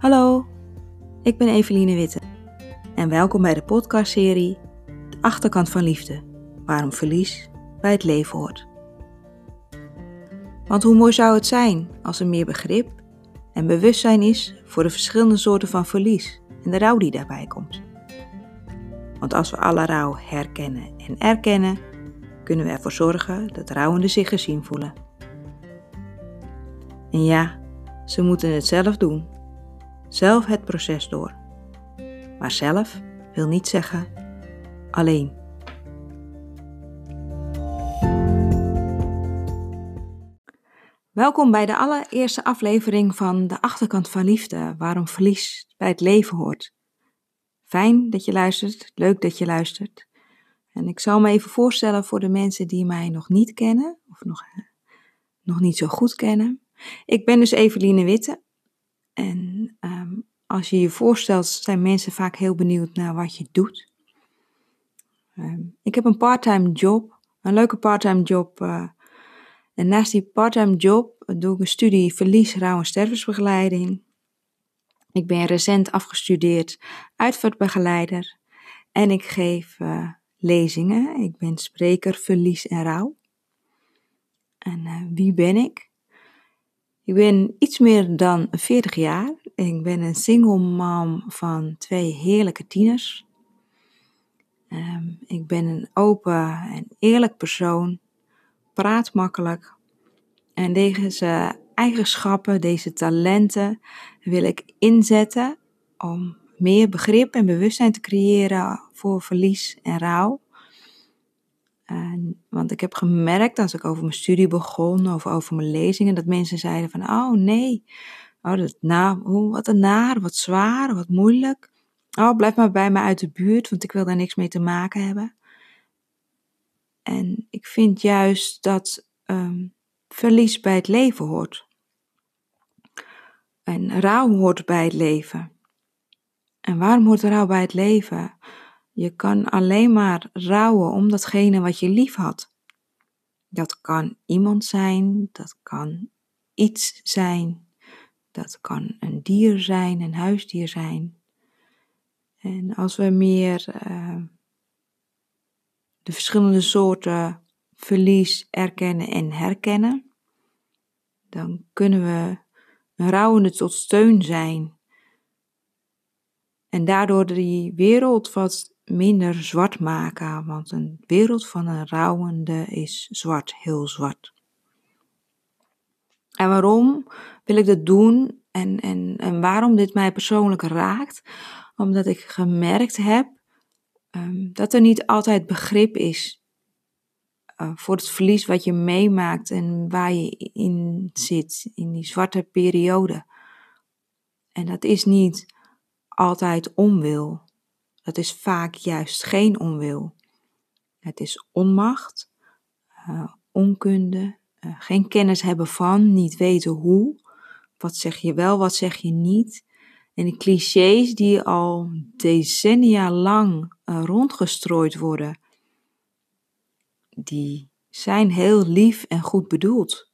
Hallo, ik ben Eveline Witte en welkom bij de podcastserie De Achterkant van Liefde, waarom verlies bij het leven hoort. Want hoe mooi zou het zijn als er meer begrip en bewustzijn is voor de verschillende soorten van verlies en de rouw die daarbij komt. Want als we alle rouw herkennen en erkennen, kunnen we ervoor zorgen dat rouwenden zich gezien voelen. En ja, ze moeten het zelf doen, zelf het proces door. Maar zelf wil niet zeggen alleen. Welkom bij de allereerste aflevering van De Achterkant van Liefde, waarom verlies bij het leven hoort. Fijn dat je luistert, leuk dat je luistert. En ik zal me even voorstellen voor de mensen die mij nog niet kennen, of nog, nog niet zo goed kennen. Ik ben dus Eveline Witte. En als je je voorstelt, zijn mensen vaak heel benieuwd naar wat je doet. Ehm, ik heb een parttime job, een leuke parttime job. Uh, en naast die parttime job doe ik een studie verlies, rouw en stervensbegeleiding. Ik ben recent afgestudeerd uitvaartbegeleider en ik geef uh, lezingen. Ik ben spreker verlies en rouw. En wie ben ik? Ik ben iets meer dan 40 jaar. Ik ben een single mom van twee heerlijke tieners. Um, ik ben een open en eerlijk persoon, praat makkelijk. En deze eigenschappen, deze talenten wil ik inzetten om meer begrip en bewustzijn te creëren voor verlies en rouw. En, want ik heb gemerkt als ik over mijn studie begon of over mijn lezingen, dat mensen zeiden van, oh nee, oh, dat, wat een naar, wat zwaar, wat moeilijk. Oh, blijf maar bij me uit de buurt, want ik wil daar niks mee te maken hebben. En ik vind juist dat um, verlies bij het leven hoort. En rouw hoort bij het leven. En waarom hoort rouw bij het leven? Je kan alleen maar rouwen om datgene wat je lief had. Dat kan iemand zijn, dat kan iets zijn, dat kan een dier zijn, een huisdier zijn. En als we meer uh, de verschillende soorten verlies erkennen en herkennen, dan kunnen we een rouwende tot steun zijn. En daardoor die wereld wat minder zwart maken, want een wereld van een rouwende is zwart, heel zwart. En waarom wil ik dat doen en, en, en waarom dit mij persoonlijk raakt? Omdat ik gemerkt heb um, dat er niet altijd begrip is uh, voor het verlies wat je meemaakt en waar je in zit, in die zwarte periode. En dat is niet altijd onwil. Dat is vaak juist geen onwil. Het is onmacht, uh, onkunde, uh, geen kennis hebben van, niet weten hoe. Wat zeg je wel, wat zeg je niet. En die clichés die al decennia lang uh, rondgestrooid worden, die zijn heel lief en goed bedoeld.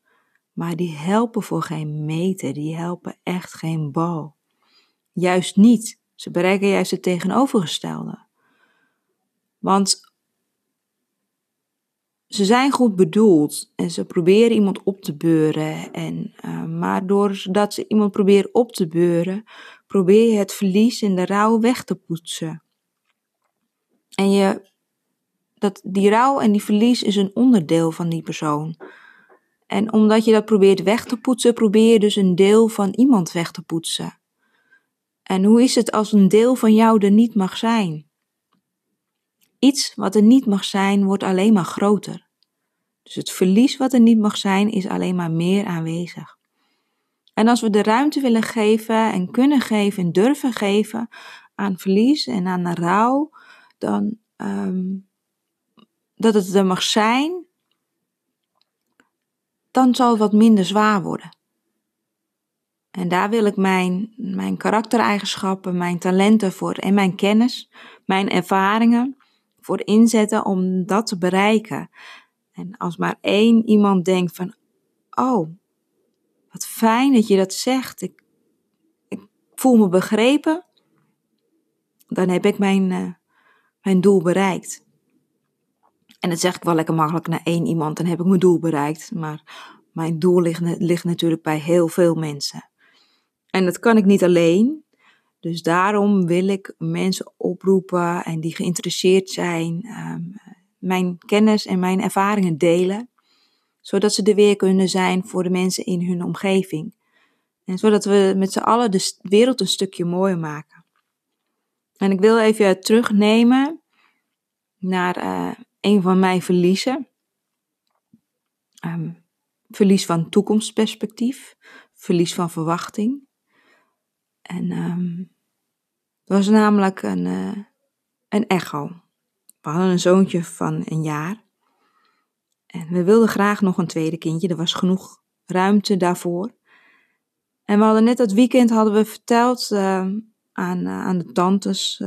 Maar die helpen voor geen meter, die helpen echt geen bal. Juist niet. Ze bereiken juist het tegenovergestelde. Want ze zijn goed bedoeld en ze proberen iemand op te beuren. En, uh, maar doordat ze iemand proberen op te beuren, probeer je het verlies en de rouw weg te poetsen. En je, dat, die rouw en die verlies is een onderdeel van die persoon. En omdat je dat probeert weg te poetsen, probeer je dus een deel van iemand weg te poetsen. En hoe is het als een deel van jou er niet mag zijn? Iets wat er niet mag zijn, wordt alleen maar groter. Dus het verlies wat er niet mag zijn, is alleen maar meer aanwezig. En als we de ruimte willen geven en kunnen geven en durven geven aan verlies en aan rouw, dan um, dat het er mag zijn, dan zal het wat minder zwaar worden. En daar wil ik mijn, mijn karaktereigenschappen, mijn talenten voor en mijn kennis, mijn ervaringen voor inzetten om dat te bereiken. En als maar één iemand denkt van, oh, wat fijn dat je dat zegt. Ik, ik voel me begrepen, dan heb ik mijn, uh, mijn doel bereikt. En dat zeg ik wel lekker makkelijk naar één iemand, dan heb ik mijn doel bereikt. Maar mijn doel ligt, ligt natuurlijk bij heel veel mensen. En dat kan ik niet alleen. Dus daarom wil ik mensen oproepen en die geïnteresseerd zijn, um, mijn kennis en mijn ervaringen delen, zodat ze er weer kunnen zijn voor de mensen in hun omgeving. En zodat we met z'n allen de wereld een stukje mooier maken. En ik wil even terugnemen naar uh, een van mijn verliezen. Um, verlies van toekomstperspectief, verlies van verwachting. En um, dat was namelijk een, uh, een echo. We hadden een zoontje van een jaar. En we wilden graag nog een tweede kindje. Er was genoeg ruimte daarvoor. En we hadden net dat weekend hadden we verteld uh, aan, uh, aan de tantes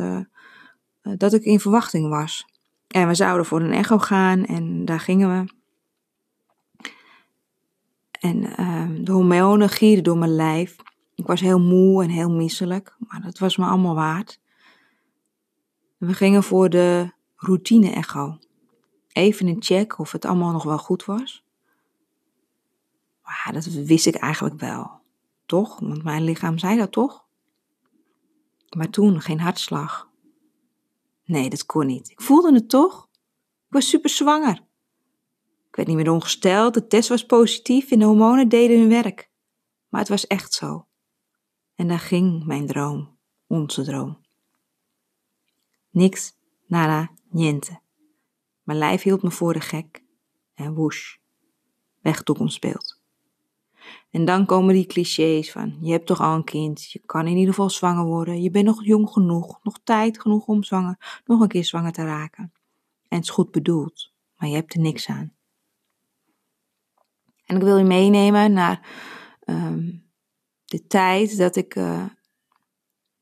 dat ik in verwachting was. En we zouden voor een echo gaan en daar gingen we. En uh, de hormonen gierden door mijn lijf. Ik was heel moe en heel misselijk, maar dat was me allemaal waard. We gingen voor de routine-echo. Even een check of het allemaal nog wel goed was. Maar dat wist ik eigenlijk wel, toch? Want mijn lichaam zei dat toch? Maar toen geen hartslag. Nee, dat kon niet. Ik voelde het toch? Ik was super zwanger. Ik werd niet meer ongesteld, de test was positief en de hormonen deden hun werk. Maar het was echt zo. En daar ging mijn droom, onze droom. Niks, nada, niente. Mijn lijf hield me voor de gek. En woesh, weg toekomstbeeld. En dan komen die clichés van, je hebt toch al een kind, je kan in ieder geval zwanger worden, je bent nog jong genoeg, nog tijd genoeg om zwanger, nog een keer zwanger te raken. En het is goed bedoeld, maar je hebt er niks aan. En ik wil je meenemen naar um, de tijd dat ik. Uh,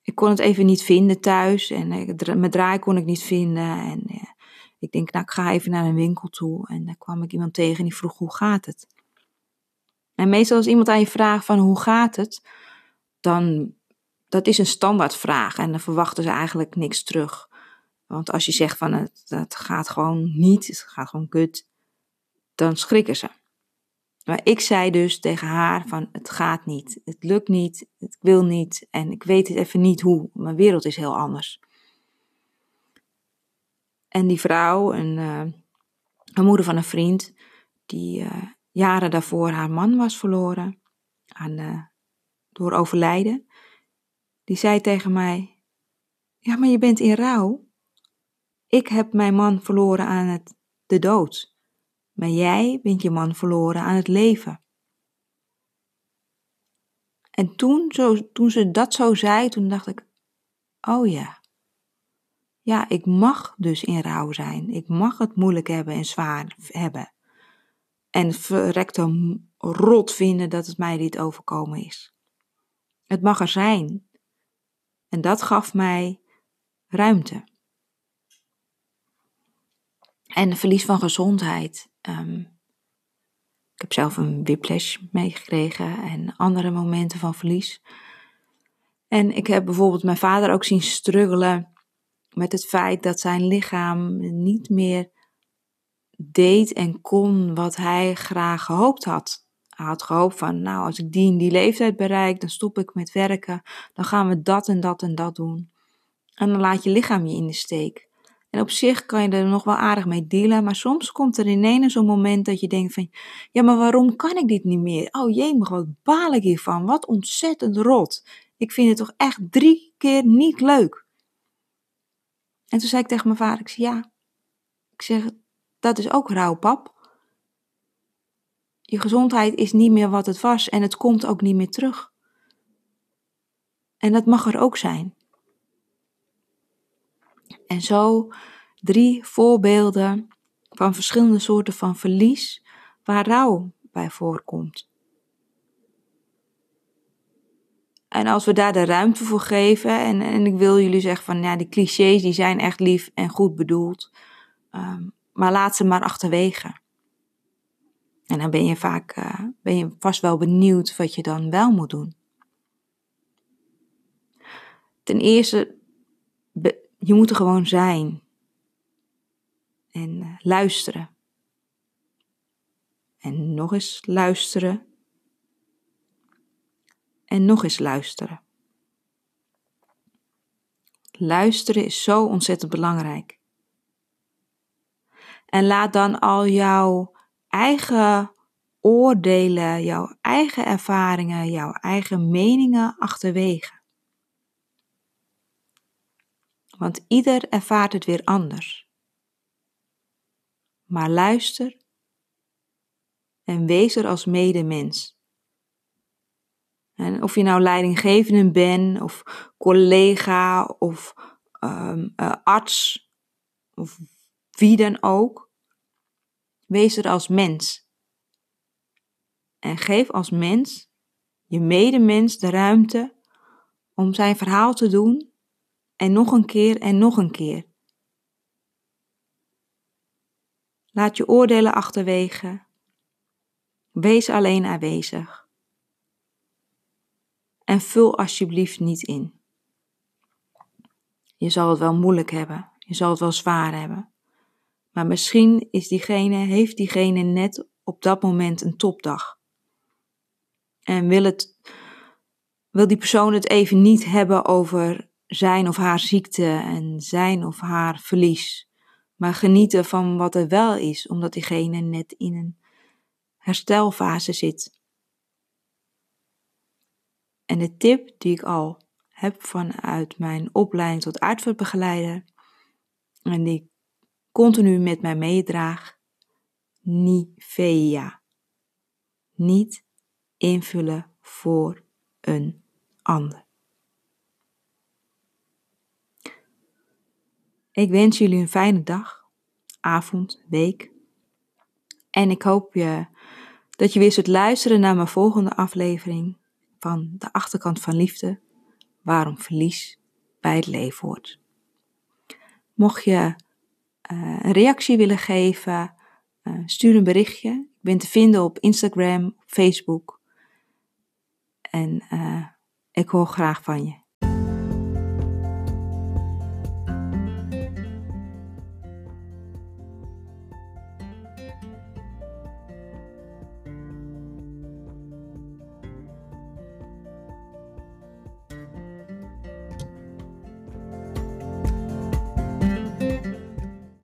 ik kon het even niet vinden thuis en ik, mijn draai kon ik niet vinden. En uh, ik denk, nou, ik ga even naar een winkel toe. En daar kwam ik iemand tegen en die vroeg: hoe gaat het? En meestal als iemand aan je vraagt van hoe gaat het, dan dat is een standaardvraag en dan verwachten ze eigenlijk niks terug. Want als je zegt van het, het gaat gewoon niet, het gaat gewoon kut, dan schrikken ze. Maar ik zei dus tegen haar van het gaat niet, het lukt niet, ik wil niet en ik weet het even niet hoe. Mijn wereld is heel anders. En die vrouw, een, een moeder van een vriend, die uh, jaren daarvoor haar man was verloren aan, uh, door overlijden, die zei tegen mij: Ja, maar je bent in rouw. Ik heb mijn man verloren aan het, de dood. Maar jij bent je man verloren aan het leven. En toen, zo, toen ze dat zo zei, toen dacht ik, oh ja. Ja, ik mag dus in rouw zijn. Ik mag het moeilijk hebben en zwaar hebben. En verrekte rot vinden dat het mij dit overkomen is. Het mag er zijn. En dat gaf mij ruimte. En verlies van gezondheid. Um, ik heb zelf een whiplash meegekregen en andere momenten van verlies. En ik heb bijvoorbeeld mijn vader ook zien struggelen met het feit dat zijn lichaam niet meer deed en kon wat hij graag gehoopt had. Hij had gehoopt van, nou, als ik die en die leeftijd bereik, dan stop ik met werken, dan gaan we dat en dat en dat doen. En dan laat je lichaam je in de steek. En op zich kan je er nog wel aardig mee dealen, maar soms komt er ineens zo'n moment dat je denkt van, ja, maar waarom kan ik dit niet meer? Oh jee, maar wat baal ik hiervan? Wat ontzettend rot. Ik vind het toch echt drie keer niet leuk. En toen zei ik tegen mijn vader, ik zei, ja, ik zeg, dat is ook rauw, pap. Je gezondheid is niet meer wat het was en het komt ook niet meer terug. En dat mag er ook zijn. En zo drie voorbeelden van verschillende soorten van verlies waar rouw bij voorkomt. En als we daar de ruimte voor geven, en, en ik wil jullie zeggen van ja, die clichés die zijn echt lief en goed bedoeld, um, maar laat ze maar achterwege. En dan ben je vaak, uh, ben je vast wel benieuwd wat je dan wel moet doen. ten eerste, je moet er gewoon zijn. En uh, luisteren. En nog eens luisteren. En nog eens luisteren. Luisteren is zo ontzettend belangrijk. En laat dan al jouw eigen oordelen, jouw eigen ervaringen, jouw eigen meningen achterwege. Want ieder ervaart het weer anders. Maar luister en wees er als medemens. En of je nou leidinggevende bent, of collega, of um, uh, arts, of wie dan ook, wees er als mens. En geef als mens je medemens de ruimte om zijn verhaal te doen en nog een keer en nog een keer. Laat je oordelen achterwege. Wees alleen aanwezig. En vul alsjeblieft niet in. Je zal het wel moeilijk hebben, je zal het wel zwaar hebben. Maar misschien is diegene, heeft diegene net op dat moment een topdag. En wil, het, wil die persoon het even niet hebben over zijn of haar ziekte en zijn of haar verlies. Maar genieten van wat er wel is, omdat diegene net in een herstelfase zit. En de tip die ik al heb vanuit mijn opleiding tot uitvaartbegeleider en die ik continu met mij meedraag, Nivea. Niet invullen voor een ander. Ik wens jullie een fijne dag, avond, week. En ik hoop je, dat je weer zult luisteren naar mijn volgende aflevering van De Achterkant van Liefde, waarom verlies bij het leven hoort. Mocht je uh, een reactie willen geven, uh, stuur een berichtje. Ik ben te vinden op Instagram, Facebook. En uh, ik hoor graag van je.